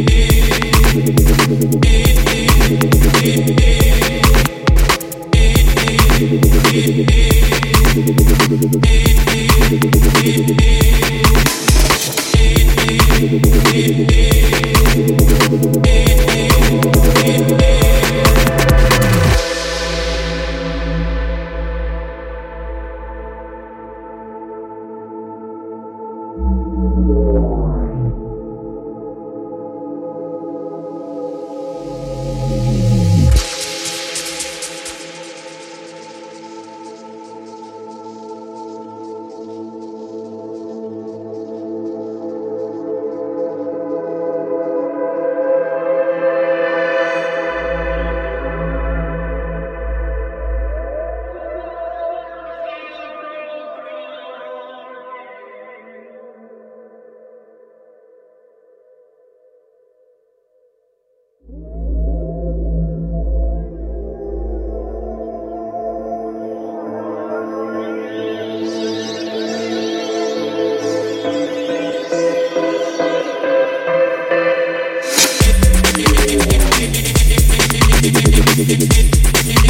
You.